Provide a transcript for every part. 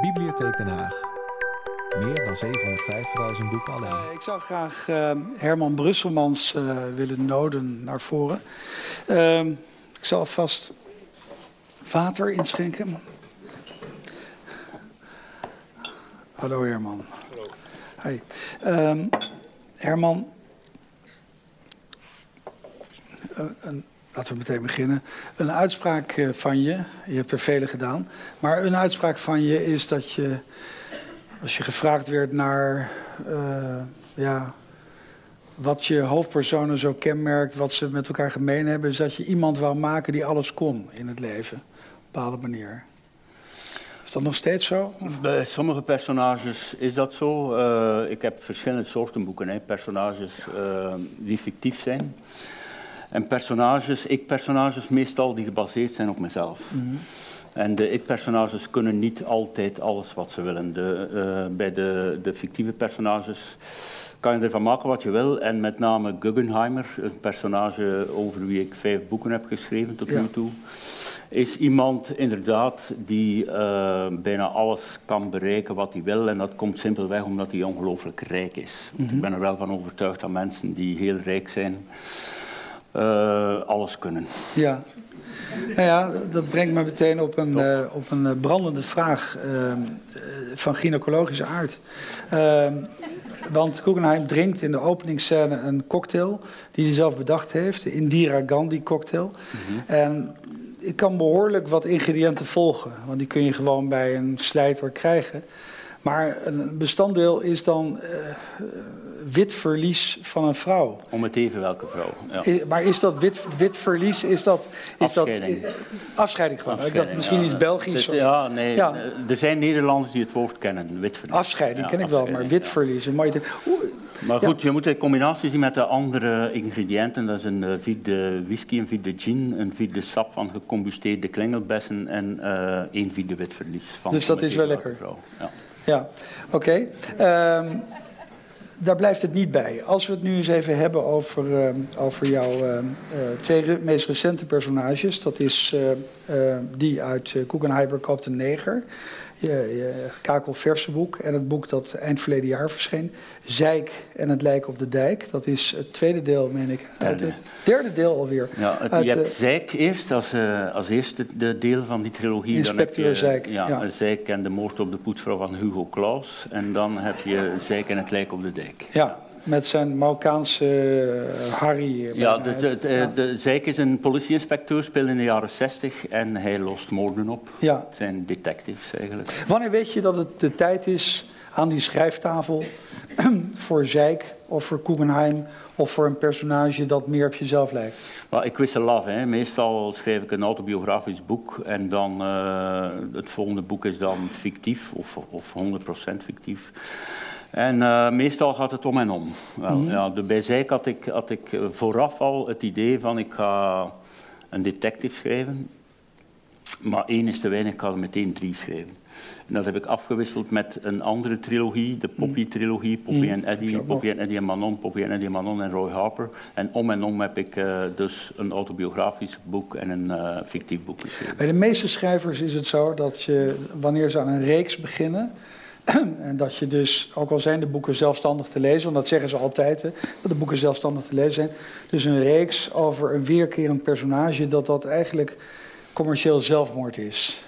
Bibliotheek Den Haag. Meer dan 750.000 boeken alleen. Uh, ik zou graag uh, Herman Brusselmans uh, willen noden naar voren. Ehm, ik zal vast water inschenken. Hallo Herman. Hallo. Hi. Um, Herman, een, laten we meteen beginnen. Een uitspraak van je, je hebt er vele gedaan, maar een uitspraak van je is dat je, als je gevraagd werd naar uh, ja, wat je hoofdpersonen zo kenmerkt, wat ze met elkaar gemeen hebben, is dat je iemand wou maken die alles kon in het leven, op een bepaalde manier. Is dat nog steeds zo? Bij sommige personages is dat zo. Uh, ik heb verschillende soorten boeken. Hè. Personages die fictief zijn. En personages, ik-personages meestal die gebaseerd zijn op mezelf. Mm -hmm. En de ik-personages kunnen niet altijd alles wat ze willen. De, uh, bij de, de fictieve personages kan je ervan maken wat je wil. En met name Guggenheimer, een personage over wie ik vijf boeken heb geschreven tot nu toe, is iemand inderdaad die uh, bijna alles kan bereiken wat hij wil. En dat komt simpelweg omdat hij ongelooflijk rijk is. Mm -hmm. Ik ben er wel van overtuigd dat mensen die heel rijk zijn, uh, alles kunnen. Ja. Nou ja, dat brengt me meteen op een, uh, op een brandende vraag uh, van gynaecologische aard. Uh, want Guggenheim drinkt in de openingsscène een cocktail die hij zelf bedacht heeft, de Indira Gandhi cocktail. Mm -hmm. En ik kan behoorlijk wat ingrediënten volgen, want die kun je gewoon bij een slijter krijgen. Maar een bestanddeel is dan uh, wit verlies van een vrouw. Om het even welke vrouw. Ja. Maar is dat wit, verlies, is dat... Is afscheiding. Dat, afscheiding gewoon. Afscheiding, dacht misschien ja. iets Belgisch. Dus, ja, nee. Ja. Er zijn Nederlanders die het woord kennen, wit verlies. Afscheiding ken ik wel, maar wit verlies. Een mooie maar goed, je moet de combinatie zien met de andere ingrediënten. Dat is een uh, vide whisky, een vide gin, een vide sap van gecombusteerde klingelbessen en uh, één vide wit verlies. Van dus dat is wel lekker. Vrouw. Ja. Ja, oké. Okay. Um, daar blijft het niet bij. Als we het nu eens even hebben over, uh, over jouw uh, twee re meest recente personages. Dat is die uit uh, Guggenheimer een neger. Je, je kakelverse boek. En het boek dat eind verleden jaar verscheen. Zeik en het lijk op de dijk. Dat is het tweede deel, meen ik. Derde. Het derde deel alweer. Ja, het, uit, je hebt Zeik eerst als, uh, als eerste de deel van die trilogie. Inspecteur dan heb je, Zeik. Ja, ja. Zeik en de moord op de poetsvrouw van Hugo Claus. En dan heb je Zeik en het lijk op de dijk. Ja, met zijn Marokkaanse uh, Harry. Ja, de, de, de, is een politieinspecteur, speelde in de jaren 60 en hij lost moorden op. Ja. Het zijn detectives eigenlijk. Wanneer weet je dat het de tijd is aan die schrijftafel voor Zeik of voor Guggenheim of voor een personage dat meer op jezelf lijkt? Well, ik wissel af. Hè. Meestal schrijf ik een autobiografisch boek en dan uh, het volgende boek is dan fictief of, of 100% fictief. En uh, meestal gaat het om en om. Wel, mm -hmm. ja, de, bij Zeik had ik, had ik vooraf al het idee van ik ga een detective schrijven. Maar één is te weinig, ik ga er meteen drie schrijven. En dat heb ik afgewisseld met een andere trilogie, de Poppy-trilogie. Poppy mm. en Eddie, Poppy en Eddie en Manon, Poppy en Eddie en Manon en Roy Harper. En om en om heb ik uh, dus een autobiografisch boek en een uh, fictief boek geschreven. Bij de meeste schrijvers is het zo dat je, wanneer ze aan een reeks beginnen... En dat je dus, ook al zijn de boeken zelfstandig te lezen, want dat zeggen ze altijd, hè, dat de boeken zelfstandig te lezen zijn. Dus een reeks over een weerkerend personage, dat dat eigenlijk commercieel zelfmoord is.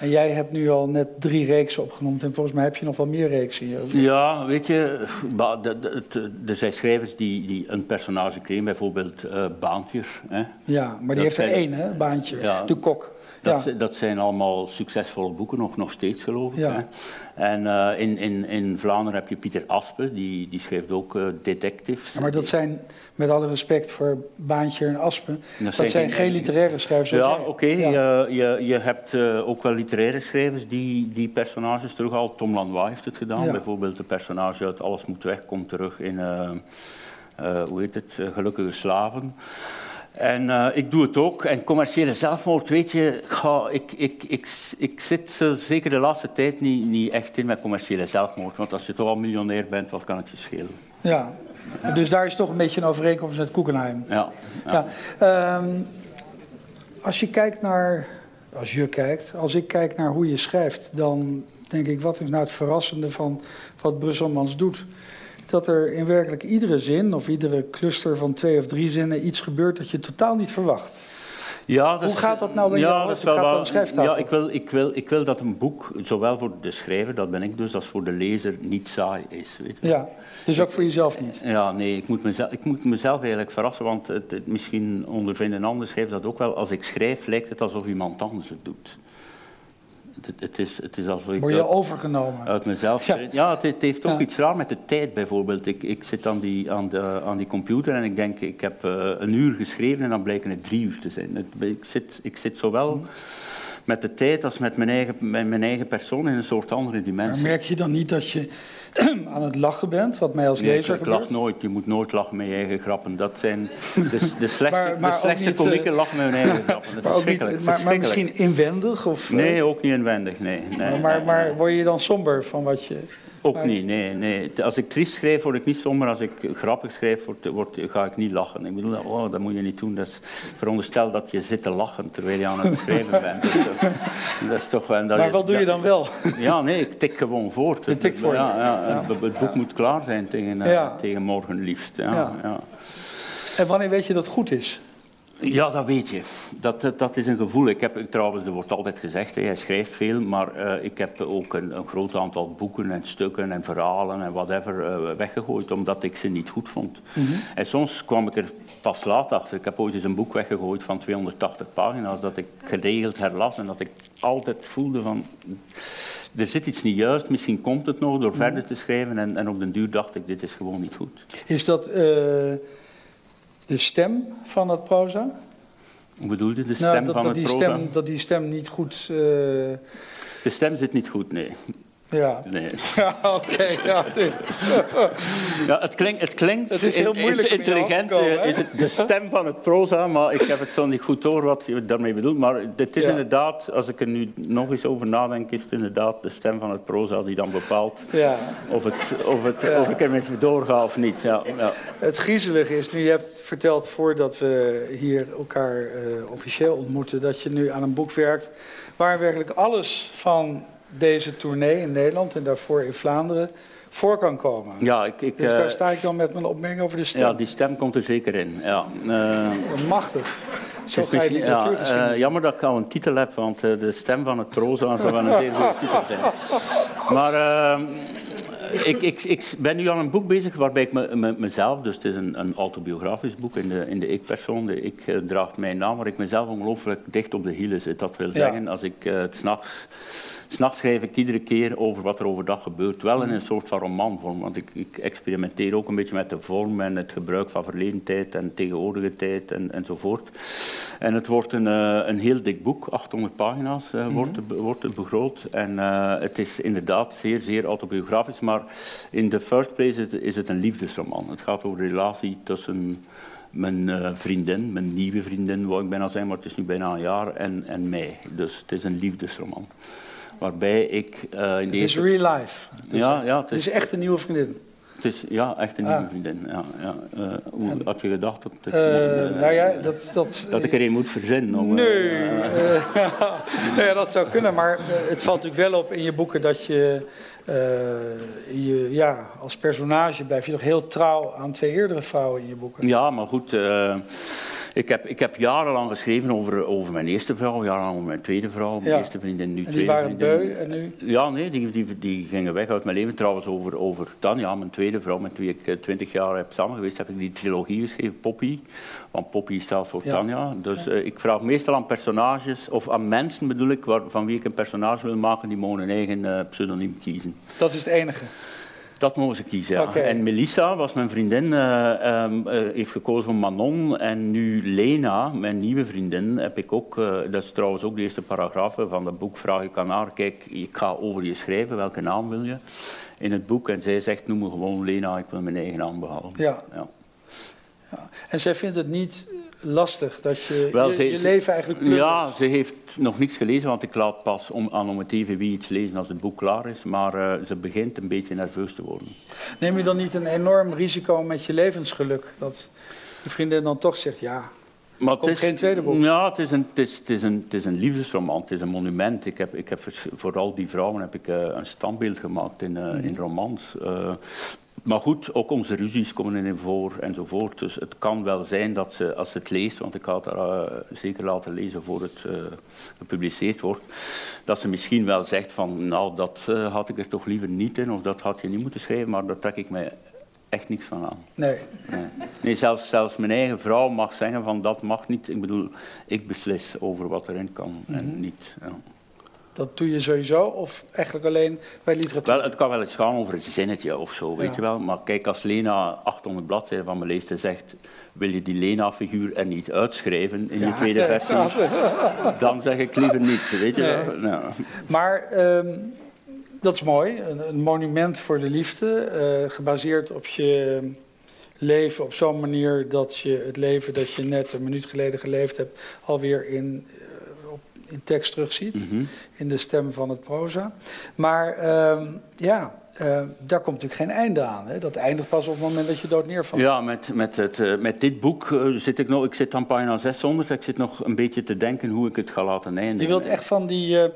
En jij hebt nu al net drie reeksen opgenoemd en volgens mij heb je nog wel meer reeksen. Hier. Ja, weet je, er zijn schrijvers die, die een personage creëren, bijvoorbeeld uh, Baantje. Hè. Ja, maar die dat heeft er één, hè, Baantje, ja, de kok. Dat, ja. dat, zijn allemaal succesvolle boeken, nog, nog steeds geloof ik. Ja. En uh, in, in, in Vlaanderen heb je Pieter Aspe, die, die schrijft ook uh, detectives. Ja, maar dat zijn, met alle respect voor Baantje en Aspe, dat, dat zijn, geen, literaire schrijvers. Ja, oké. Okay. Je, je, je hebt uh, ook wel literaire schrijvers die die personages terughalen. Tom Lanois heeft het gedaan. Bijvoorbeeld de personage uit Alles moet weg komt terug in, hoe heet het, Gelukkige Slaven. En uh, ik doe het ook. En commerciële zelfmoord, weet je, ga, ik, ik, ik, ik zit zeker de laatste tijd niet, niet echt in met commerciële zelfmoord. Want als je toch al miljonair bent, wat kan het je schelen? Ja, dus daar is toch een beetje een overeenkomst met Guggenheim. Ja. ja. ja. Um, als je kijkt naar als je kijkt. Als ik kijk naar hoe je schrijft, dan denk ik, wat is nou het verrassende van wat Brusselmans doet? Dat er in werkelijk iedere zin of iedere cluster van twee of drie zinnen iets gebeurt dat je totaal niet verwacht. Ja, Hoe gaat dat nou bij ja, jou? Dat wel gaat dat schrijftafel? Ja, ik wil, ik, wil, ik wil dat een boek, zowel voor de schrijver, dat ben ik dus, als voor de lezer, niet saai is. Weet je. Ja, dus ook voor jezelf niet. Ja, nee, ik moet, mezelf, ik moet mezelf eigenlijk verrassen, want het, het- misschien ondervinden een ander schrijft dat ook wel. Als ik schrijf, lijkt het alsof iemand anders het doet. Het, het, is, het is alsof ik Word je overgenomen. uit mezelf... Ja. Ja, het, het heeft ook Ja. iets raar met de tijd bijvoorbeeld. Ik, ik zit aan die, aan, de, aan die computer en ik denk, ik heb eh, een uur geschreven en dan blijken het drie uur te zijn. Ik, zit, ik zit zowel met de tijd als met mijn eigen, met mijn eigen persoon in een soort andere Maar dimensie. merk je dan niet dat je aan het lachen bent, wat mij als Nee, ik, lezer ik lach nooit. Je moet nooit lachen met je eigen grappen. Dat zijn de, de slechtste, Maar- maar de slechtste niet, komieken eh, lachen met hun eigen grappen. Dat is niet, verschrikkelijk. maar, misschien inwendig? Of, eh, Nee, ook niet inwendig. Nee, nee, maar, nee, maar, nee. maar word je dan somber van wat je... Ook maar- niet, nee, nee. Als ik triest schrijf, word ik niet somber. Als ik grappig schrijf, word, word- ga ik niet lachen. Ik bedoel, oh, dat moet je niet doen. Dat is veronderstel dat je zit te lachen terwijl je aan het schrijven bent. Dat is toch, dat is toch wel... dat Maar wat doe je dan wel? Ja, nee, ik tik gewoon voort. Je tikt voort. Ja, ja, Het, het boek moet klaar zijn tegen, eh, tegen morgen liefst. Ja, Ja. ja. En wanneer weet je dat het goed is? Ja, dat weet je. Dat, dat, dat is een gevoel. Ik heb, trouwens, er wordt altijd gezegd, hè, hij schrijft veel, maar eh, ik heb ook een, een groot aantal boeken en stukken en verhalen en whatever eh, weggegooid, omdat ik ze niet goed vond. En soms kwam ik er pas laat achter. Ik heb ooit eens een boek weggegooid van 280 pagina's, dat ik geregeld herlas en dat ik altijd voelde van... Er zit iets niet juist, misschien komt het nog door verder te schrijven en, en op den duur dacht ik, dit is gewoon niet goed. Is dat eh, de stem van dat proza? Hoe bedoelde de stem Nou, dat, van dat, het die proza? stem, dat die stem niet goed... eh, De stem zit niet goed, nee. Ja, nee. ja oké. ja, dit. Ja, het klinkt, het klinkt Het is heel moeilijk in intelligent, komen, eh, is het de stem van het proza, maar ik heb het zo niet goed door wat je daarmee bedoelt. Maar het is Ja. inderdaad, als ik er nu nog eens over nadenk, is het inderdaad de stem van het proza die dan bepaalt Ja. of, het, of, het, Ja. of ik ermee doorga of niet. Ja, ja. Het griezelige is, nu je hebt verteld voordat we hier elkaar eh, officieel ontmoeten, dat je nu aan een boek werkt waar werkelijk alles van deze tournee in Nederland en daarvoor in Vlaanderen voor kan komen. ja, ik, ik, Dus eh, daar sta ik dan met mijn opmerking over de stem. ja, die stem komt er zeker in. Ja. Eh, Machtig. Zo ga je ja, eh, jammer dat ik al een titel heb, want eh, de stem van het proza zou wel een zeer goede titel zijn. Maar eh, ik, ik, ik ben nu aan een boek bezig waarbij ik me, me- mezelf, dus het is een, een autobiografisch boek in de, in de ik-persoon, de ik eh, draagt mijn naam, waar ik mezelf ongelooflijk dicht op de hielen zit. Dat wil Ja. zeggen, als ik eh, het s'nachts... S'nachts schrijf ik iedere keer over wat er overdag gebeurt. Wel in een soort van romanvorm, want ik, ik experimenteer ook een beetje met de vorm en het gebruik van verleden tijd en tegenwoordige tijd en, enzovoort. En het wordt een, eh, een heel dik boek, 800 pagina's eh, wordt, het, wordt het begroot. En eh, het is inderdaad zeer, zeer autobiografisch, maar in the first place is het, is het een liefdesroman. Het gaat over de relatie tussen mijn vriendin, mijn nieuwe vriendin, wou ik bijna zijn, maar het is nu bijna een jaar, en, en mij. Dus het is een liefdesroman. Waarbij ik eh, in Het is deze... real life. Dus Ja, ja, het Het is echt een nieuwe vriendin. het is ja, echt een Ah. nieuwe vriendin. Ja, ja. Eh, hoe had je gedacht dat ik, Eh, nou ja, dat... dat dat ik er een moet verzinnen? om, Nee, ja, dat zou kunnen, maar het valt natuurlijk wel op in je boeken dat je, je ja, als personage blijf je toch heel trouw aan twee eerdere vrouwen in je boeken. Ja, maar goed. Ik, heb, ik heb jarenlang geschreven over, over mijn eerste vrouw, jarenlang over mijn tweede vrouw, mijn Ja. eerste vriendin, nu En die tweede waren beu en nu? Ja, nee, die, die, die gingen weg uit mijn leven. Trouwens, over, over Tanja, mijn tweede vrouw, met wie ik eh, twintig jaar heb samen geweest, heb ik die trilogie geschreven, Poppy. Want Poppy staat voor Ja. Tanja. Dus eh, ik vraag meestal aan personages, of aan mensen bedoel ik, waar, van wie ik een personage wil maken, die mogen een eigen eh, pseudoniem kiezen. Dat is het enige. Dat mogen ze kiezen, ja. En Melissa was mijn vriendin, eh, ehm, eh, heeft gekozen voor Manon. En nu Lena, mijn nieuwe vriendin, heb ik ook... eh, dat is trouwens ook de eerste paragraaf van het boek. Vraag ik aan haar, kijk, ik ga over je schrijven, welke naam wil je? In het boek. En zij zegt, noem me gewoon Lena, ik wil mijn eigen naam behouden. Ja. Ja. Ja. En zij vindt het niet lastig dat je Wel, je, ze- je leven eigenlijk plundert. Ja, ze heeft nog niks gelezen, want ik laat pas om, aan om het even wie iets lezen als het boek klaar is. Maar eh, ze begint een beetje nerveus te worden. Neem je dan niet een enorm risico met je levensgeluk? Dat je vriendin dan toch zegt, ja, Maar het Komt is, geen tweede boek? Ja, het is, een, het, is, het, is een, het is een liefdesroman, het is een monument. Ik heb, ik heb voor al die vrouwen heb ik, eh, een standbeeld gemaakt in, eh, in romans. Maar goed, ook onze ruzies komen erin voor enzovoort. Dus het kan wel zijn dat ze, als ze het leest, want ik ga het haar eh, zeker laten lezen voor het eh, gepubliceerd wordt, dat ze misschien wel zegt van, nou, dat eh, had ik er toch liever niet in, of dat had je niet moeten schrijven, maar daar trek ik mij echt niks van aan. Nee. Nee, nee zelfs, zelfs mijn eigen vrouw mag zeggen van dat mag niet. Ik bedoel, ik beslis over wat erin kan en niet. Ja. Dat doe je sowieso, of eigenlijk alleen bij literatuur? Wel, het kan wel eens gaan over een zinnetje of zo, weet Ja. je wel. Maar kijk, als Lena 800 bladzijden van me leest en zegt... wil je die Lena-figuur er niet uitschrijven in je tweede versie? Dan zeg ik liever niet, weet je wel. Nou, Maar ehm, dat is mooi, een, een monument voor de liefde, eh, gebaseerd op je leven op zo'n manier dat je het leven dat je net een minuut geleden geleefd hebt, alweer in, in tekst terugziet, mhm. in de stem van het proza. Maar ehm, ja, eh, daar komt natuurlijk geen einde aan. Hè? Dat eindigt pas op het moment dat je dood neervalt. Ja, met, met, het, eh, met dit boek eh, zit ik nog... Ik zit aan pagina 600. Ik zit nog een beetje te denken hoe ik het ga laten eindigen. Je wilt echt van die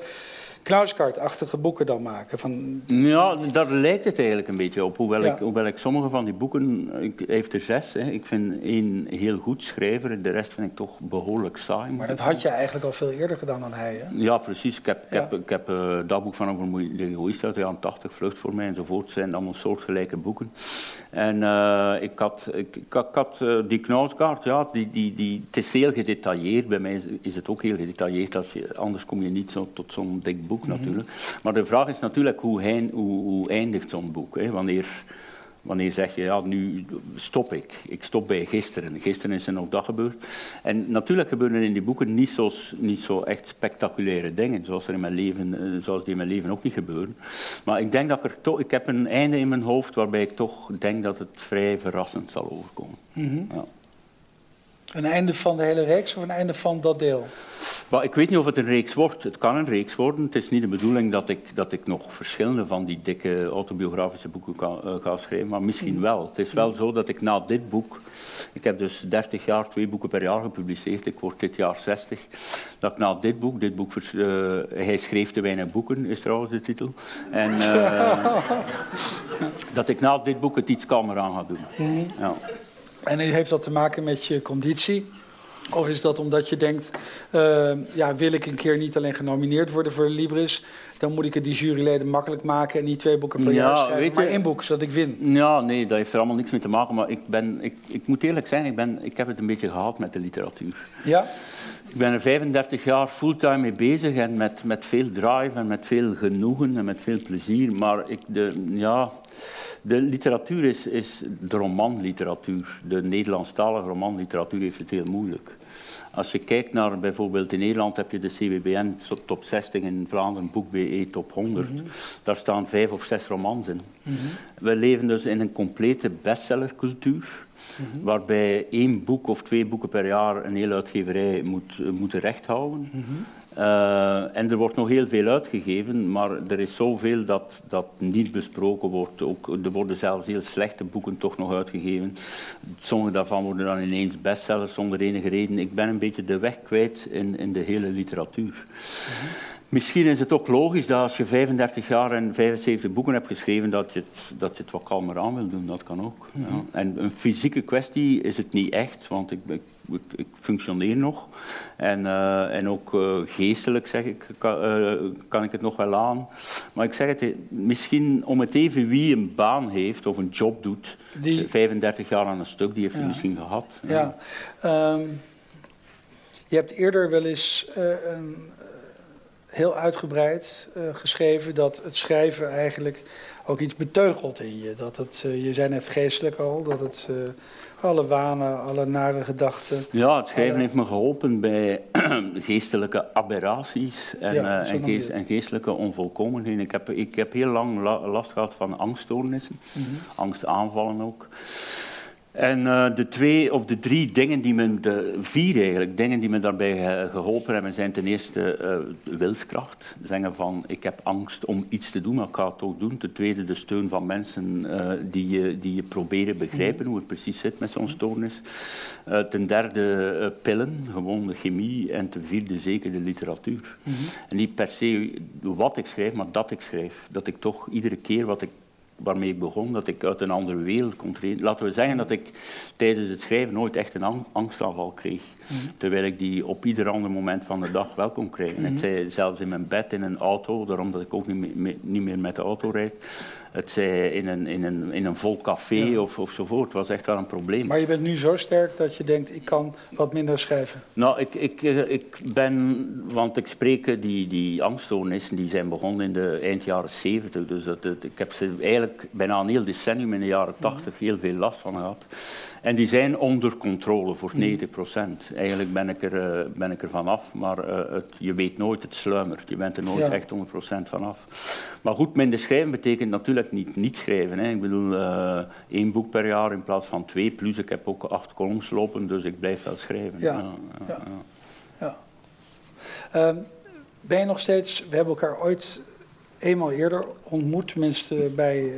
Knausgaard-achtige boeken dan maken. Van, Ja, daar lijkt het eigenlijk een beetje op. Hoewel, Ja. ik, hoewel ik sommige van die boeken, ik, heeft er zes. Hè. Ik vind één heel goed schrijver, de rest vind ik toch behoorlijk saai. maar dat had je eigenlijk al veel eerder gedaan dan hij. Hè? Ja, precies. Ik heb, ik Ja. heb, ik heb eh, dat boek van een vermoeide egoïst uit de jaren 80, Vlucht voor mij enzovoort. Het zijn allemaal soortgelijke boeken. En eh, ik had, ik, ik had, eh, die Knausgaard, ja, die, die, die, het is heel gedetailleerd. Bij mij is, is het ook heel gedetailleerd, als je, anders kom je niet zo tot zo'n dik boek Mhm. natuurlijk. Maar de vraag is natuurlijk hoe, hij, hoe, hoe eindigt zo'n boek. Hè? Wanneer, wanneer zeg je, ja, nu stop ik. Ik stop bij gisteren. Gisteren is er nog dat gebeurd. En natuurlijk gebeuren in die boeken niet zo, niet zo echt spectaculaire dingen, zoals, er in mijn leven, eh, zoals die in mijn leven ook niet gebeuren. Maar ik denk dat ik er toch, ik heb een einde in mijn hoofd waarbij ik toch denk dat het vrij verrassend zal overkomen. Ja. Een einde van de hele reeks of een einde van dat deel? Maar ik weet niet of het een reeks wordt. Het kan een reeks worden. Het is niet de bedoeling dat ik, dat ik nog verschillende van die dikke autobiografische boeken kan, eh, ga schrijven, maar misschien wel. Het is wel zo dat ik na dit boek, ik heb dus 30 jaar twee boeken per jaar gepubliceerd, ik word dit jaar 60, dat ik na dit boek, dit boek vers- eh, hij schreef te weinig boeken, is trouwens de titel, en eh, dat ik na dit boek het iets kalmer aan ga doen. Ja. En heeft dat te maken met je conditie? Of is dat omdat je denkt, eh, ja, wil ik een keer niet alleen genomineerd worden voor de Libris, dan moet ik het die juryleden makkelijk maken en niet twee boeken per Ja, jaar schrijven, weet maar je- één boek, zodat ik win. Ja, nee, dat heeft er allemaal niks mee te maken. Maar ik, ben, ik, ik moet eerlijk zijn, ik, ben, ik heb het een beetje gehad met de literatuur. Ja? Ik ben er 35 jaar fulltime mee bezig en met, met veel drive en met veel genoegen en met veel plezier. Maar ik, de, ja, de literatuur is, is de romanliteratuur. De Nederlandstalige romanliteratuur heeft het heel moeilijk. Als je kijkt naar bijvoorbeeld in Nederland heb je de CWBN top 60, in Vlaanderen Boek BE top 100. Daar staan vijf of zes romans in. We leven dus in een complete bestsellercultuur. Waarbij één boek of twee boeken per jaar een hele uitgeverij moet, moeten recht houden. Eh, en er wordt nog heel veel uitgegeven, maar er is zoveel dat, dat niet besproken wordt. Ook, er worden zelfs heel slechte boeken toch nog uitgegeven. Sommige daarvan worden dan ineens bestsellers zonder enige reden. Ik ben een beetje de weg kwijt in, in de hele literatuur. Misschien is het ook logisch dat als je 35 jaar en 75 boeken hebt geschreven, dat je het, dat je het wat kalmer aan wil doen. Dat kan ook. ja. En een fysieke kwestie is het niet echt, want ik, ik, functioneer nog. En, eh, en ook eh, geestelijk zeg ik, kan, eh, kan ik het nog wel aan. Maar ik zeg het, misschien om het even wie een baan heeft of een job doet, Die- 35 jaar aan een stuk, die heeft hij Ja. misschien gehad. Ja. Ehm, je hebt eerder wel eens een, heel uitgebreid eh, geschreven dat het schrijven eigenlijk ook iets beteugelt in je. Dat het, eh, je zei net geestelijk al, dat het eh, alle wanen, alle nare gedachten. Ja, het schrijven Alle- heeft me geholpen bij geestelijke aberraties en, Ja, en, geest- geestelijke onvolkomenheden. Ik heb, ik heb heel lang la- last gehad van angststoornissen, Mhm. angstaanvallen ook. En uh, de twee of de drie dingen die me, de vier eigenlijk, dingen die me daarbij geholpen hebben, zijn ten eerste uh, wilskracht. Zeggen van, ik heb angst om iets te doen, maar ik ga het ook doen. Ten tweede de steun van mensen uh, die, je, die je proberen begrijpen hoe het precies zit met zo'n stoornis. ten derde pillen, gewoon de chemie. En ten vierde zeker de literatuur. Mm -hmm. En niet per se wat ik schrijf, maar dat ik schrijf. Dat ik toch iedere keer wat ik waarmee ik begon, dat ik uit een andere wereld kon treden. Laten we zeggen dat ik tijdens het schrijven nooit echt een angstaanval kreeg. Mhm. Terwijl ik die op ieder ander moment van de dag wel kon krijgen. Het mhm. zij zelfs in mijn bed, in een auto, daarom dat ik ook niet meer, niet meer met de auto rijd het zij in een, in een, in een vol café of, ofzovoort. Het was echt wel een probleem. Maar je bent nu zo sterk dat je denkt, ik kan wat minder schrijven? Nou, ik, ik, eh, ik ben, want ik spreek die, die angststoornissen, die zijn begonnen in de eind jaren 70. Dus dat, ik heb ze eigenlijk bijna een heel decennium in de jaren 80 heel veel last van gehad. En die zijn onder controle voor 90 mm. procent. Eigenlijk ben ik er, uh, ben ik er vanaf, maar uh, het, je weet nooit, het sluimert. Je bent er nooit echt 100 procent vanaf. Maar goed, minder schrijven betekent natuurlijk niet niet schrijven. Hè. Ik bedoel, uh, één boek per jaar in plaats van twee. Plus ik heb ook acht columns lopen, dus ik blijf wel schrijven. Ja. ja, ja. Ehm, ben je nog steeds, we hebben elkaar ooit eenmaal eerder ontmoet, tenminste bij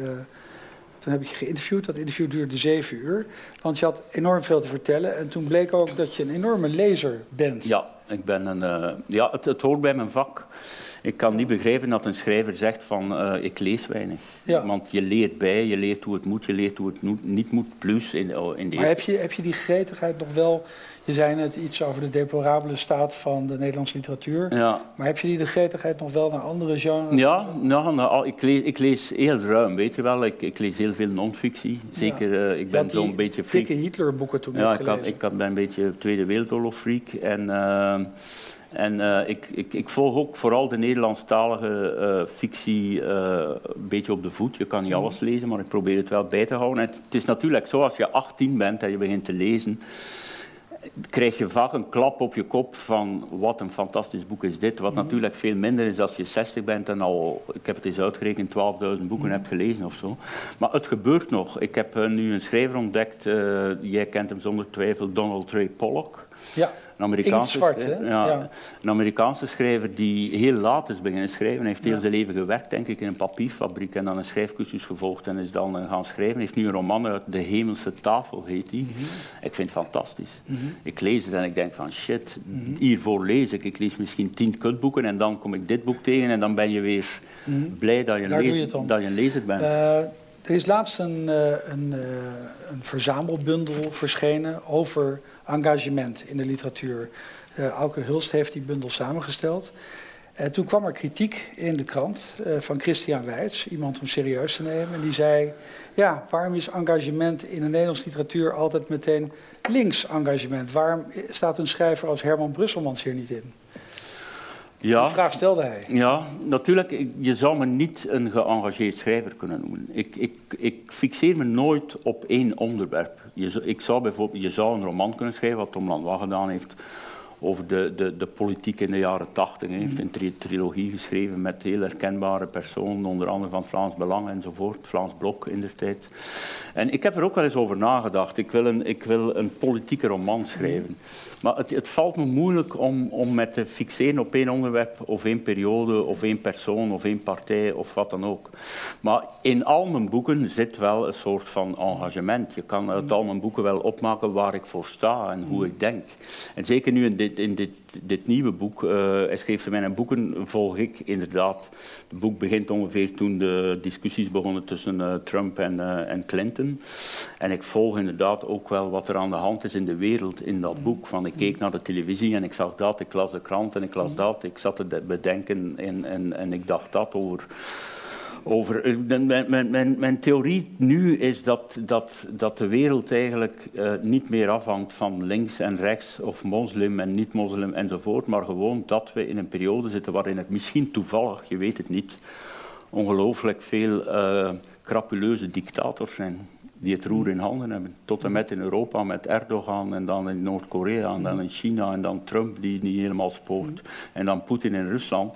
toen heb ik je geïnterviewd. Dat interview duurde zeven uur. Want je had enorm veel te vertellen. En toen bleek ook dat je een enorme lezer bent. Ja, ik ben een, uh, ja het, het, hoort bij mijn vak. Ik kan niet begrijpen dat een schrijver zegt van uh, ik lees weinig. Ja. Want je leert bij, je leert hoe het moet, je leert hoe het niet moet. Plus in, in Maar heb je, heb je die gretigheid nog wel je zei net iets over de deplorabele staat van de Nederlandse literatuur. Ja. Maar heb je die de gretigheid nog wel naar andere genres? Ja, nou, nou, ik, lees, ik lees heel ruim, weet je wel. Ik, ik lees heel veel non-fictie. Zeker, ja. uh, ik ben zo'n beetje freak. dikke Hitler-boeken toen ja, ik had, ik had, ben een beetje Tweede Wereldoorlog freak. En... Uh, en uh, ik, ik, ik, volg ook vooral de Nederlandstalige fictie een beetje op de voet. Je kan niet alles lezen, maar ik probeer het wel bij te houden. En het, het is natuurlijk zo, als je 18 bent en je begint te lezen, krijg je vaak een klap op je kop van wat een fantastisch boek is dit. Wat mhm. natuurlijk veel minder is als je 60 bent en al, ik heb het eens uitgerekend, 12.000 boeken mm. hebt gelezen of zo. Maar het gebeurt nog. Ik heb uh, nu een schrijver ontdekt, uh, jij kent hem zonder twijfel, Donald Trey Pollock. Ja. Een Amerikaanse, zwart? Ja, een Amerikaanse schrijver die heel laat is beginnen schrijven. Hij heeft heel zijn leven gewerkt, denk ik, in een papierfabriek en dan een schrijfcursus gevolgd en is dan gaan schrijven. Hij heeft nu een roman uit De Hemelse Tafel, heet die. Mhm. Ik vind het fantastisch. Mhm. Ik lees het en ik denk van shit, mhm. hiervoor lees ik. Ik lees misschien tien kutboeken en dan kom ik dit boek tegen en dan ben je weer blij dat je, dat je een lezer bent. Uh, er is laatst een, uh, een, een verzamelbundel verschenen over engagement in de literatuur. Uh, Auke Hulst heeft die bundel samengesteld. Uh, toen kwam er kritiek in de krant uh, van Christian Weitz, iemand om serieus te nemen. En die zei, ja, waarom is engagement in de Nederlandse literatuur altijd meteen links engagement? Waarom staat een schrijver als Herman Brusselmans hier niet in? Ja, Die vraag stelde hij. Ja, natuurlijk. Je zou me niet een geëngageerd schrijver kunnen noemen. Ik, ik, ik fixeer me nooit op één onderwerp. Je, ik zou bijvoorbeeld, je zou een roman kunnen schrijven, wat Tom Lanois gedaan heeft, over de, de, de politiek in de jaren tachtig. Hij heeft een trilogie geschreven met heel herkenbare personen, onder andere van Vlaams Belang enzovoort, Vlaams Blok in de tijd. En ik heb er ook wel eens over nagedacht. Ik wil een, ik wil een politieke roman schrijven. Maar het, het, valt me moeilijk om, om met te fixeren op één onderwerp of één periode of één persoon of één partij of wat dan ook. Maar in al mijn boeken zit wel een soort van engagement. Je kan uit al mijn boeken wel opmaken waar ik voor sta en hoe ik denk. En zeker nu in dit, in dit dit nieuwe boek, uh, hij schreef mijn boeken, volg ik inderdaad. Het boek begint ongeveer toen de discussies begonnen tussen uh, Trump en, uh, en Clinton. En ik volg inderdaad ook wel wat er aan de hand is in de wereld in dat boek. Van, ik keek naar de televisie en ik zag dat, ik las de krant en ik las dat. Ik zat te bedenken en, en, en ik dacht dat over over. Eh, mijn, mijn, mijn, mijn, theorie nu is dat, dat, dat de wereld eigenlijk uh, niet meer afhangt van links en rechts of moslim en niet-moslim enzovoort, maar gewoon dat we in een periode zitten waarin het misschien toevallig, je weet het niet, ongelooflijk veel uh, crapuleuze dictators zijn. Die het roer in handen hebben. Tot en met in Europa met Erdogan en dan in Noord-Korea en dan in China en dan Trump die niet helemaal spoort en dan Poetin in Rusland.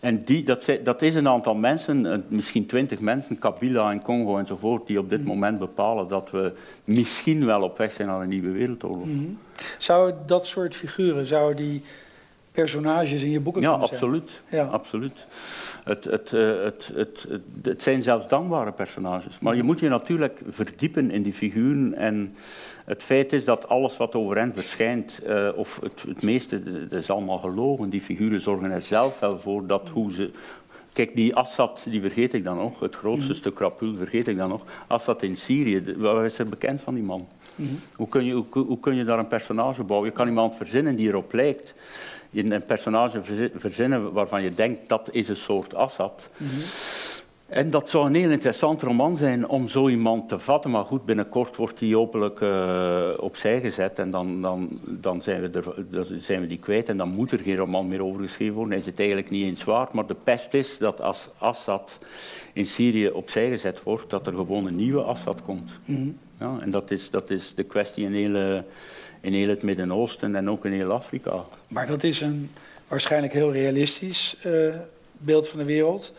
En die, dat, dat is een aantal mensen, misschien twintig mensen, Kabila en Congo enzovoort, die op dit moment bepalen dat we misschien wel op weg zijn naar een nieuwe wereldoorlog. Mm Zou dat soort figuren, zouden die personages in je boeken ja, kunnen absoluut. zijn? Ja, absoluut. Het, het, eh, het, het, het, zijn zelfs dankbare personages. Maar je moet je natuurlijk verdiepen in die figuren. En het feit is dat alles wat over hen verschijnt, uh, of het, het meeste, dat is allemaal gelogen. Die figuren zorgen er zelf wel voor dat hoe ze, Kijk, die Assad, die vergeet ik dan nog, het grootste mhm. stuk rapul vergeet ik dan nog. Assad in Syrië, wat is er bekend van die man? Mhm. hoe, kun je, hoe, hoe, kun je daar een personage bouwen? Je kan iemand verzinnen die erop lijkt je een personage verzinnen waarvan je denkt dat is een soort Assad. Mm En dat zou een heel interessant roman zijn om zo iemand te vatten. Maar goed, binnenkort wordt die openlijk uh, opzij gezet en dan, dan, dan, zijn we er, dan zijn we die kwijt. En dan moet er geen roman meer over geschreven worden. Hij zit eigenlijk niet eens waard. Maar de pest is dat als Assad in Syrië opzij gezet wordt, dat er gewoon een nieuwe Assad komt. Mhm. ja, en dat is, dat is de kwestie in hele in heel het Midden-Oosten en ook in heel Afrika. Maar dat is een waarschijnlijk heel realistisch uh, beeld van de wereld,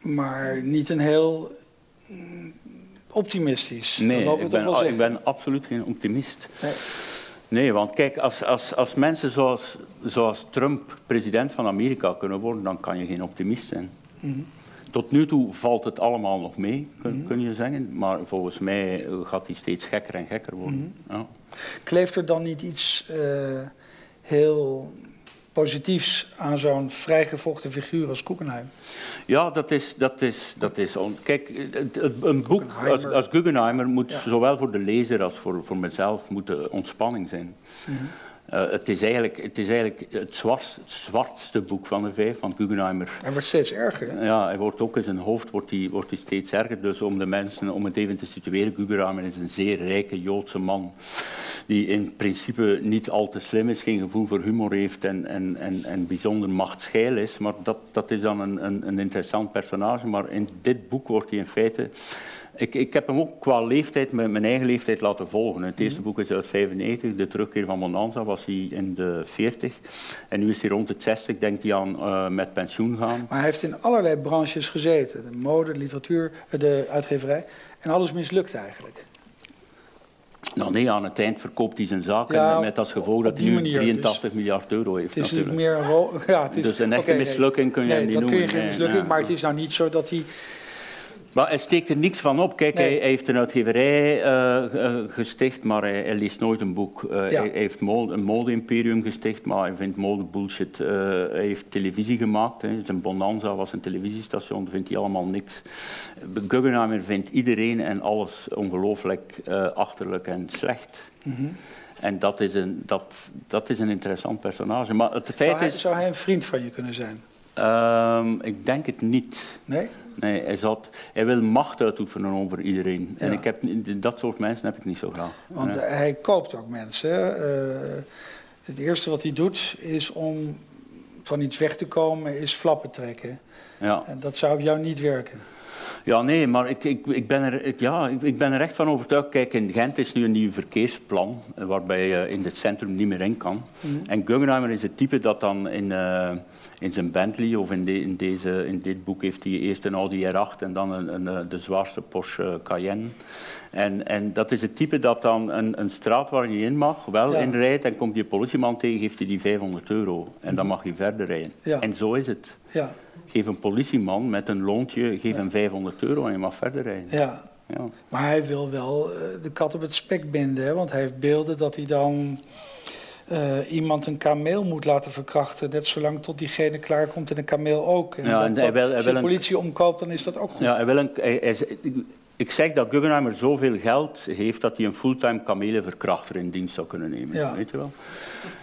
maar niet een heel mm, optimistisch. Nee, ik ben, ik ben, absoluut geen optimist. Nee. Nee, want kijk, als, als, als mensen zoals, zoals Trump president van Amerika kunnen worden, dan kan je geen optimist zijn. Mm tot nu toe valt het allemaal nog mee, kun, mhm. kun je zeggen. Maar volgens mij gaat die steeds gekker en gekker worden. Mhm. ja. Kleeft er dan niet iets uh, heel positiefs aan zo'n vrijgevochten figuur als Guggenheim? Ja, dat is... Dat is, dat is on... Kijk, een boek als, als Guggenheimer moet zowel voor de lezer als voor, voor mezelf moet ontspanning zijn. Mm uh, het, is eigenlijk, het is eigenlijk het, zwartste boek van de vijf, van Guggenheimer. Hij wordt steeds erger. Hè? Ja, hij wordt ook in zijn hoofd wordt hij, wordt hij steeds erger. Dus om de mensen, om het even te situeren, Guggenheimer is een zeer rijke Joodse man. Die in principe niet al te slim is, geen gevoel voor humor heeft en, en, en, en bijzonder machtsgeil is. Maar dat, dat is dan een, een, een interessant personage. Maar in dit boek wordt hij in feite ik, ik heb hem ook qua leeftijd, mijn, mijn eigen leeftijd laten volgen. Het eerste mhm. boek is uit 95, De terugkeer van Bonanza was hij in de 40. En nu is hij rond het 60, denkt hij aan uh, met pensioen gaan. Maar hij heeft in allerlei branches gezeten. De mode, de literatuur, de uitgeverij. En alles mislukt eigenlijk. Nou nee, aan het eind verkoopt hij zijn zaken met als gevolg dat hij nu 83 dus miljard euro heeft. Het is natuurlijk. meer een ja, het is, Dus een echte mislukking kun je nee, hem niet dat noemen. kun je geen mislukking, maar het is nou niet zo dat hij maar hij steekt er niks van op. Kijk, hij, heeft een uitgeverij uh, gesticht, maar hij, hij, leest nooit een boek. Uh, Hij heeft een mode-imperium gesticht, maar hij vindt mode bullshit. hij heeft televisie gemaakt. Hè. Zijn Bonanza was een televisiestation, daar vindt hij allemaal niks. Guggenheimer vindt iedereen en alles ongelooflijk achterlijk en slecht. Mhm. En dat is, een, dat, dat is een interessant personage. Maar het feit zou, hij, is... zou hij een vriend van je kunnen zijn? Ehm, ik denk het niet. Nee? Nee, hij, zat, hij wil macht uitoefenen over iedereen. En ik heb, dat soort mensen heb ik niet zo graag. Want hij koopt ook mensen. Uh, het eerste wat hij doet is om van iets weg te komen, is flappen trekken. Ja. En dat zou op jou niet werken. Ja, nee, maar ik, ik, ik, ben er, ik, ja, ik, ik ben er echt van overtuigd. Kijk, in Gent is nu een nieuw verkeersplan, eh, waarbij je in het centrum niet meer in kan. Mhm. En Guggenheimer is het type dat dan in... Uh, in zijn Bentley of in, in, deze, in dit boek heeft hij eerst een Audi R8 en dan een, een, eh, de zwaarste Porsche Cayenne. En, en dat is het type dat dan een, een straat waar je in mag wel ja. inrijdt en komt die politieman tegen, geeft hij die 500 euro. En dan mag hij verder rijden. Ja. En zo is het. Ja. Geef een politieman met een loontje, geef hem 500 euro en je mag verder rijden. Ja. Ja. Maar hij wil wel uh, de kat op het spek binden, hè? want hij heeft beelden dat hij dan uh, iemand een kameel moet laten verkrachten. Net zolang tot diegene klaarkomt en een kameel ook. En ja, en dat, wil, als de politie omkoopt, dan is dat ook goed. Ja, hij wil een, ik zeg dat Guggenheimer zoveel geld heeft dat hij een fulltime kamelenverkrachter in dienst zou kunnen nemen. Ja. Weet je wel?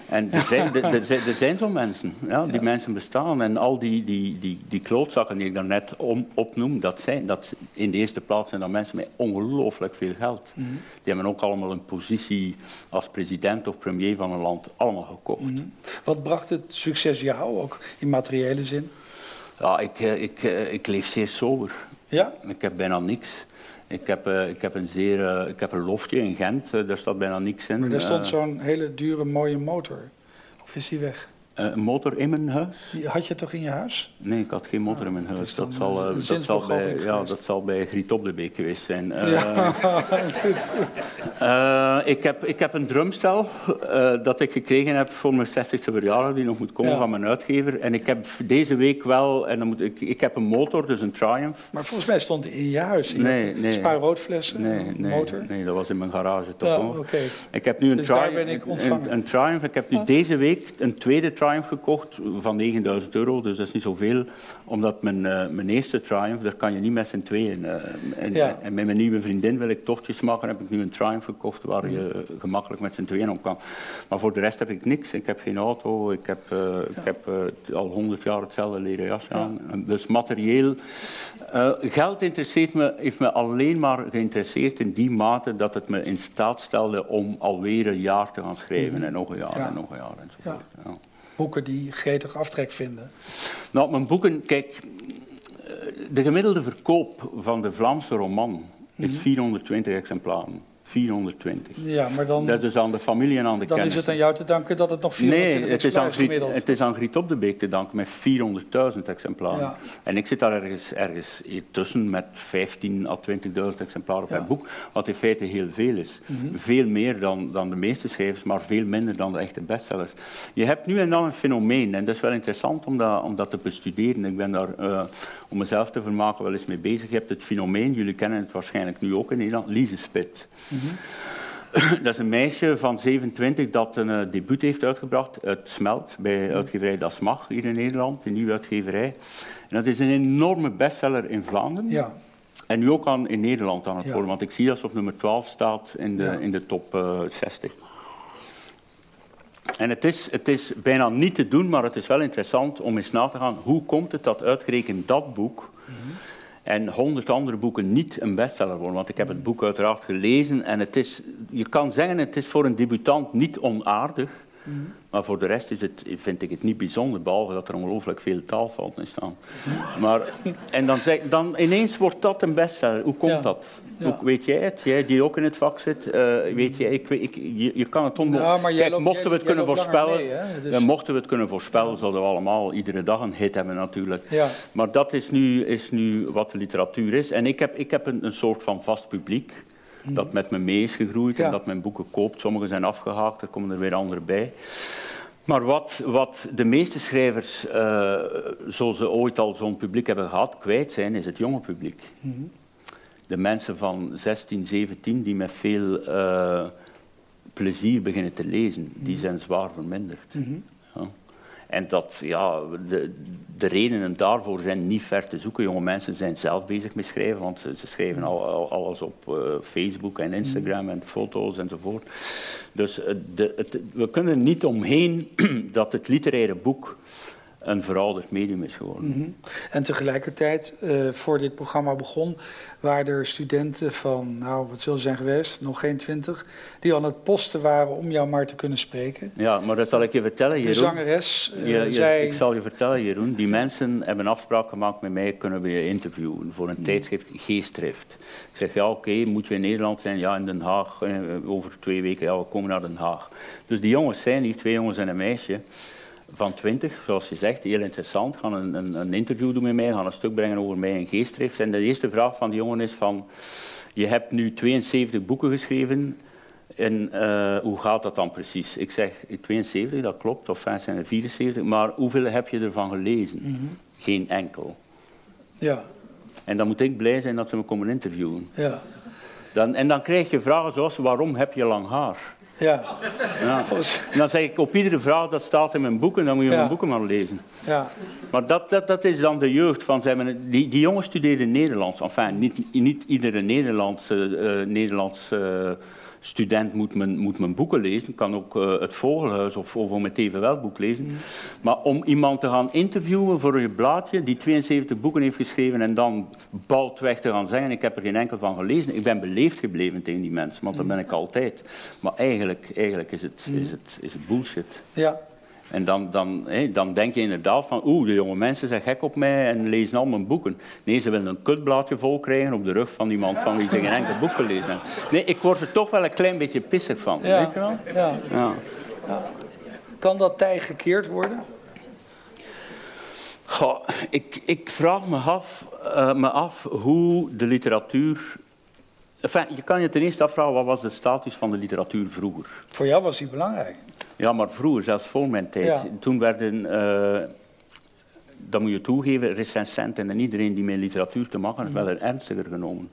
En er zijn, er, er zijn, er zijn zo'n mensen. Ja, die ja. mensen bestaan. En al die, die, die, die klootzakken die ik daarnet om, opnoem, dat zijn, dat in de eerste plaats zijn dat mensen met ongelooflijk veel geld. Mm -hmm. Die hebben ook allemaal een positie als president of premier van een land allemaal gekocht. Mm -hmm. Wat bracht het succes jou, ook in materiële zin? Ja, ik, ik, ik leef zeer sober. Ja? Ik heb bijna niks. Ik heb, uh, ik heb, een, zeer, uh, ik heb een loftje in Gent, uh, daar staat bijna niks in. Maar er stond zo'n hele dure, mooie motor. Of is die weg? Uh, een motor in mijn huis? Had je toch in je huis? Nee, ik had geen motor in mijn huis. Dat zal, uh, dat, zal bij, ja, dat zal bij Griet op de Beek geweest zijn. Uh, ja. ik, heb, ik heb een drumstel dat ik gekregen heb voor mijn 60ste verjaardag, die nog moet komen ja. van mijn uitgever. En ik heb deze week wel, en dan moet ik, ik heb een motor, dus een Triumph. Maar volgens mij stond die in je huis. In nee, nee. Spaarroodflessen, nee, nee, motor? Nee, dat was in mijn garage toch ja, okay. Ik heb nu een, dus Triumph, ik een, een, Triumph. Ik heb nu deze week een tweede Triumph gekocht van 9000 euro, dus dat is niet zoveel. Omdat mijn, uh, mijn eerste Triumph, daar kan je niet met z'n tweeën. Uh, en, ja. en, met mijn nieuwe vriendin wil ik tochtjes maken, heb ik nu een Triumph gekocht waar je gemakkelijk met z'n tweeën op kan. Maar voor de rest heb ik niks. Ik heb geen auto, ik heb, uh, ja. ik heb al 100 jaar hetzelfde leren jas aan. Ja. Dus materieel. geld interesseert me, heeft me alleen maar geïnteresseerd in die mate dat het me in staat stelde om alweer een jaar te gaan schrijven. En nog een jaar en nog een jaar enzovoort. Ja boeken die gretig aftrek vinden? Nou, mijn boeken, kijk, de gemiddelde verkoop van de Vlaamse roman is 420 mhm. exemplaren. 420. Ja, maar dan, dat is aan de familie en aan de Dan kennis. is het aan jou te danken dat het nog 420 Nee, het is, aan Griet, het is aan Griet op de Beek te danken met 400.000 exemplaren. Ja. En ik zit daar ergens, ergens tussen met 15 à 20.000 exemplaren per ja. boek, wat in feite heel veel is. Mm -hmm. Veel meer dan, dan de meeste schrijvers, maar veel minder dan de echte bestsellers. Je hebt nu en dan een fenomeen, en dat is wel interessant om dat, om dat te bestuderen. Ik ben daar, uh, om mezelf te vermaken, wel eens mee bezig. Je hebt het fenomeen, jullie kennen het waarschijnlijk nu ook in Nederland, Lise Spit. Mm -hmm. Dat is een meisje van 27 dat een uh, debuut heeft uitgebracht, Het Smelt, bij uitgeverij Das Mag, hier in Nederland, een nieuwe uitgeverij. En dat is een enorme bestseller in Vlaanderen. Ja. En nu ook aan, in Nederland aan het worden, ja. want ik zie dat ze op nummer 12 staat in de, Ja. in de top uh, 60. En het is, het is bijna niet te doen, maar het is wel interessant om eens na te gaan hoe komt het dat uitgerekend dat boek en honderd andere boeken niet een bestseller worden. Want ik heb het boek uiteraard gelezen en het is, je kan zeggen het is voor een debutant niet onaardig. Mm. Maar voor de rest is het, vind ik het niet bijzonder, behalve dat er ongelooflijk veel taalfouten in staan. Maar, en dan, zeg, dan ineens wordt dat een bestseller. Hoe komt Ja. dat? Ja. Hoe, weet jij het? Jij die ook in het vak zit, eh, weet jij, ik, weet- ik, je, je kan het onmogelijk... Ja, Kijk, loopt- mochten we het kunnen voorspellen, mee, hè? Dus- ja, mochten we het kunnen voorspellen, zouden we allemaal iedere dag een hit hebben natuurlijk. Ja. Maar dat is nu, is nu wat de literatuur is. En ik heb, ik heb een, een soort van vast publiek dat met me mee is gegroeid en dat mijn boeken koopt. Sommige zijn afgehaakt, er komen er weer andere bij. Maar wat, wat de meeste schrijvers, eh, zoals ze ooit al zo'n publiek hebben gehad, kwijt zijn, is het jonge publiek. De mensen van 16, 17 die met veel eh, plezier beginnen te lezen, die zijn zwaar verminderd. Ja. En dat, ja, de, de redenen daarvoor zijn niet ver te zoeken. Jonge mensen zijn zelf bezig met schrijven, want ze, ze schrijven al, al- alles op eh, Facebook en Instagram en foto's enzovoort. Dus eh, de, we kunnen niet omheen dat het literaire boek een verouderd medium is geworden. Mhm. En tegelijkertijd, eh, voor dit programma begon, waren er studenten van, nou, wat zullen ze zijn geweest, nog geen twintig, die aan het posten waren om jou maar te kunnen spreken. Ja, maar dat zal ik je vertellen, De Jeroen. zangeres Je- je- zei... Ik zal je vertellen, Jeroen. Die mensen hebben een afspraak gemaakt met mij, kunnen we je interviewen voor een tijdschrift Geestdrift. Ik zeg, ja oké, moet je in Nederland zijn? Ja, in Den Haag, eh, over twee weken, ja, we komen naar Den Haag. Dus die jongens zijn hier, twee jongens en een meisje, van twintig, zoals je zegt, heel interessant, gaan een, een, een interview doen met mij, gaan een stuk brengen over mij in Geestdrift. En de eerste vraag van die jongen is van, je hebt nu 72 boeken geschreven, en eh, hoe gaat dat dan precies? Ik zeg 72, dat klopt, of fijn zijn er 74, maar hoeveel heb je ervan gelezen? Geen enkel. Ja, En dan moet ik blij zijn dat ze me komen interviewen. ja, Dan, en dan krijg je vragen zoals, waarom heb je lang haar? Ja, Ja. Dan zeg ik, op iedere vraag, dat staat in mijn boeken, dan moet je Ja. mijn boeken maar lezen. ja. Maar dat, dat, dat is dan de jeugd van... Die, die jongens studeerden Nederlands. Enfin, niet, niet iedere Nederlandse, eh, Nederlandse student moet mijn, moet mijn boeken lezen. Kan ook eh, het Vogelhuis of, of om het Evenwelboek lezen. Maar om iemand te gaan interviewen voor een blaadje die 72 boeken heeft geschreven en dan boutweg te gaan zeggen, ik heb er geen enkel van gelezen. Ik ben beleefd gebleven tegen die mensen, want dat ben ik altijd. Maar eigenlijk, eigenlijk is, het, is, het, is het bullshit. ja. En dan, dan, dan denk je inderdaad van, oeh, de jonge mensen zijn gek op mij en lezen al mijn boeken. Nee, ze willen een kutblaadje vol krijgen op de rug van iemand van wie ze geen enkel boek gelezen hebben. Nee, ik word er toch wel een klein beetje pissig van, Ja. weet je wel? Ja. Ja. Kan dat tij gekeerd worden? Goh, ik, ik vraag me af, eh, me af hoe de literatuur... Enfin, je kan je ten eerste afvragen, wat was de status van de literatuur vroeger? Voor jou was die belangrijk. Ja, maar vroeger, zelfs voor mijn tijd, Ja. toen werden, eh, dat moet je toegeven, recensenten en iedereen die met literatuur te maken had, werden ernstiger genomen.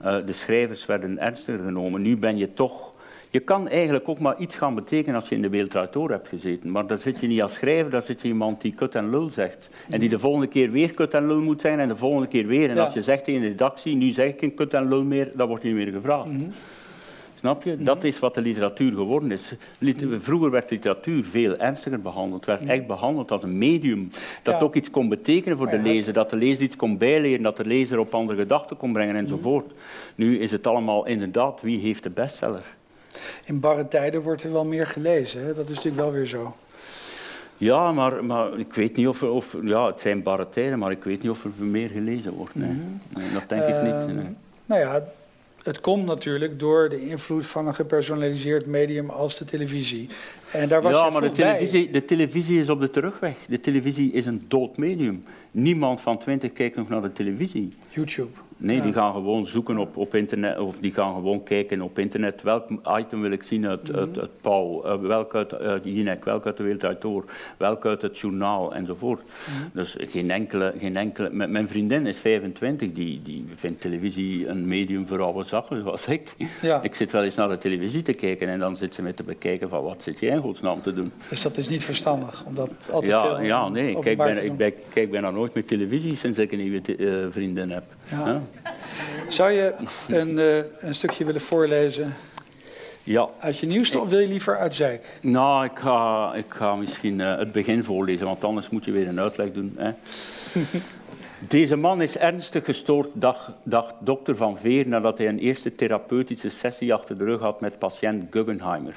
Eh, de schrijvers werden ernstiger genomen. Nu ben je toch... Je kan eigenlijk ook maar iets gaan betekenen als je in de wereld Door hebt gezeten. Maar dan zit je niet als schrijver, dan zit je iemand die kut en lul zegt. En die de volgende keer weer kut en lul moet zijn en de volgende keer weer. En Ja. als je zegt tegen de redactie, nu zeg ik geen kut en lul meer, dan wordt je niet meer gevraagd. Snap je? Dat is wat de literatuur geworden is. Vroeger werd literatuur veel ernstiger behandeld. Het werd echt behandeld als een medium. Dat Ja. ook iets kon betekenen voor de lezer. Dat de lezer iets kon bijleren. Dat de lezer op andere gedachten kon brengen enzovoort. Nu is het allemaal inderdaad, wie heeft de bestseller? In barre tijden wordt er wel meer gelezen. Hè? Dat is natuurlijk wel weer zo. Ja, maar, maar ik weet niet of, er- of... Ja, het zijn barre tijden, maar ik weet niet of er meer gelezen wordt. Nee, nee dat denk ik Ehm, niet. nee. Nou ja, het komt natuurlijk door de invloed van een gepersonaliseerd medium als de televisie. En daar was ja, maar de bij. televisie, de televisie is op de terugweg. De televisie is een dood medium. Niemand van twintig kijkt nog naar de televisie. YouTube. Nee, Ja. die gaan gewoon zoeken op, op internet, of die gaan gewoon kijken op internet. Welk item wil ik zien uit, uit, uit Pauw, eh, welk uit, uit Jinek, welk uit de Wereld Draait Door, welk uit het journaal enzovoort. Mhm. Dus geen enkele, geen enkele... m- Mijn vriendin is 25, die, die vindt televisie een medium voor oude zakken, zoals ik. Ja. Ik zit wel eens naar de televisie te kijken en dan zit ze met te bekijken van wat zit jij in godsnaam te doen. Dus dat is niet verstandig om dat altijd Ja, veel ja, nee, ik kijk bijna, te ik, ben- ik kijk bijna nooit meer televisie sinds ik een nieuwe eh, vriendin heb. Ja. Zou je een, eh, een stukje willen voorlezen ja. uit je nieuwste of wil je liever uit Zijk? Nou, ik ga, ik ga misschien eh, het begin voorlezen, want anders moet je weer een uitleg doen. Hè. Deze man is ernstig gestoord, dacht, dacht dokter Van Veer nadat hij een eerste therapeutische sessie achter de rug had met patiënt Guggenheimer.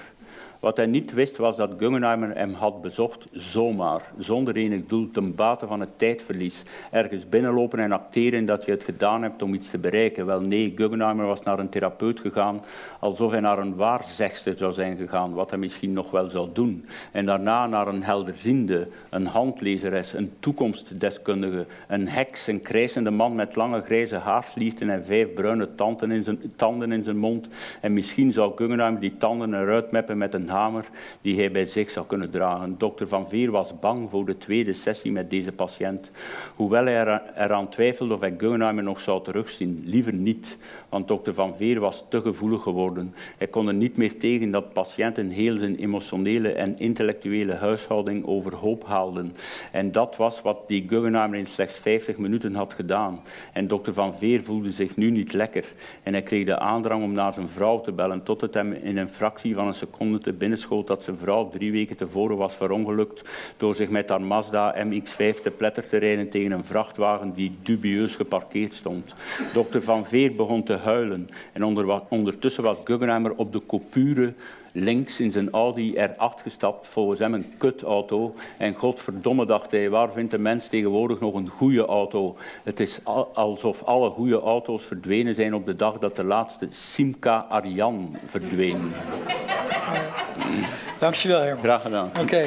Wat hij niet wist was dat Guggenheimer hem had bezocht zomaar, zonder enig doel, ten bate van het tijdverlies. Ergens binnenlopen en acteren dat je het gedaan hebt om iets te bereiken. Wel nee, Guggenheimer was naar een therapeut gegaan, alsof hij naar een waarzegster zou zijn gegaan, wat hij misschien nog wel zou doen. En daarna naar een helderziende, een handlezeres, een toekomstdeskundige, een heks, een krijsende man met lange grijze haarslierten en vijf bruine tanden in zijn, tanden in zijn mond. En misschien zou Guggenheimer die tanden eruit meppen met een hamer die hij bij zich zou kunnen dragen. Dokter Van Veer was bang voor de tweede sessie met deze patiënt. Hoewel hij er- eraan twijfelde of hij Guggenheimer nog zou terugzien. Liever niet, want dokter Van Veer was te gevoelig geworden. Hij kon er niet meer tegen dat patiënten heel zijn emotionele en intellectuele huishouding overhoop haalden. En dat was wat die Guggenheimer in slechts 50 minuten had gedaan. En dokter Van Veer voelde zich nu niet lekker. En hij kreeg de aandrang om naar zijn vrouw te bellen, tot het hem in een fractie van een seconde te binnenschoot dat zijn vrouw drie weken tevoren was verongelukt door zich met haar Mazda MX-5 te pletter te rijden tegen een vrachtwagen die dubieus geparkeerd stond. Dokter Van Veer begon te huilen en onder, ondertussen was Guggenheimer op de coupure links in zijn Audi R8 gestapt, volgens hem een kutauto. En godverdomme, dacht hij, waar vindt de mens tegenwoordig nog een goede auto? Het is al- alsof alle goede auto's verdwenen zijn op de dag dat de laatste Simca Ariane verdween. Dankjewel Herman. Graag gedaan. Oké.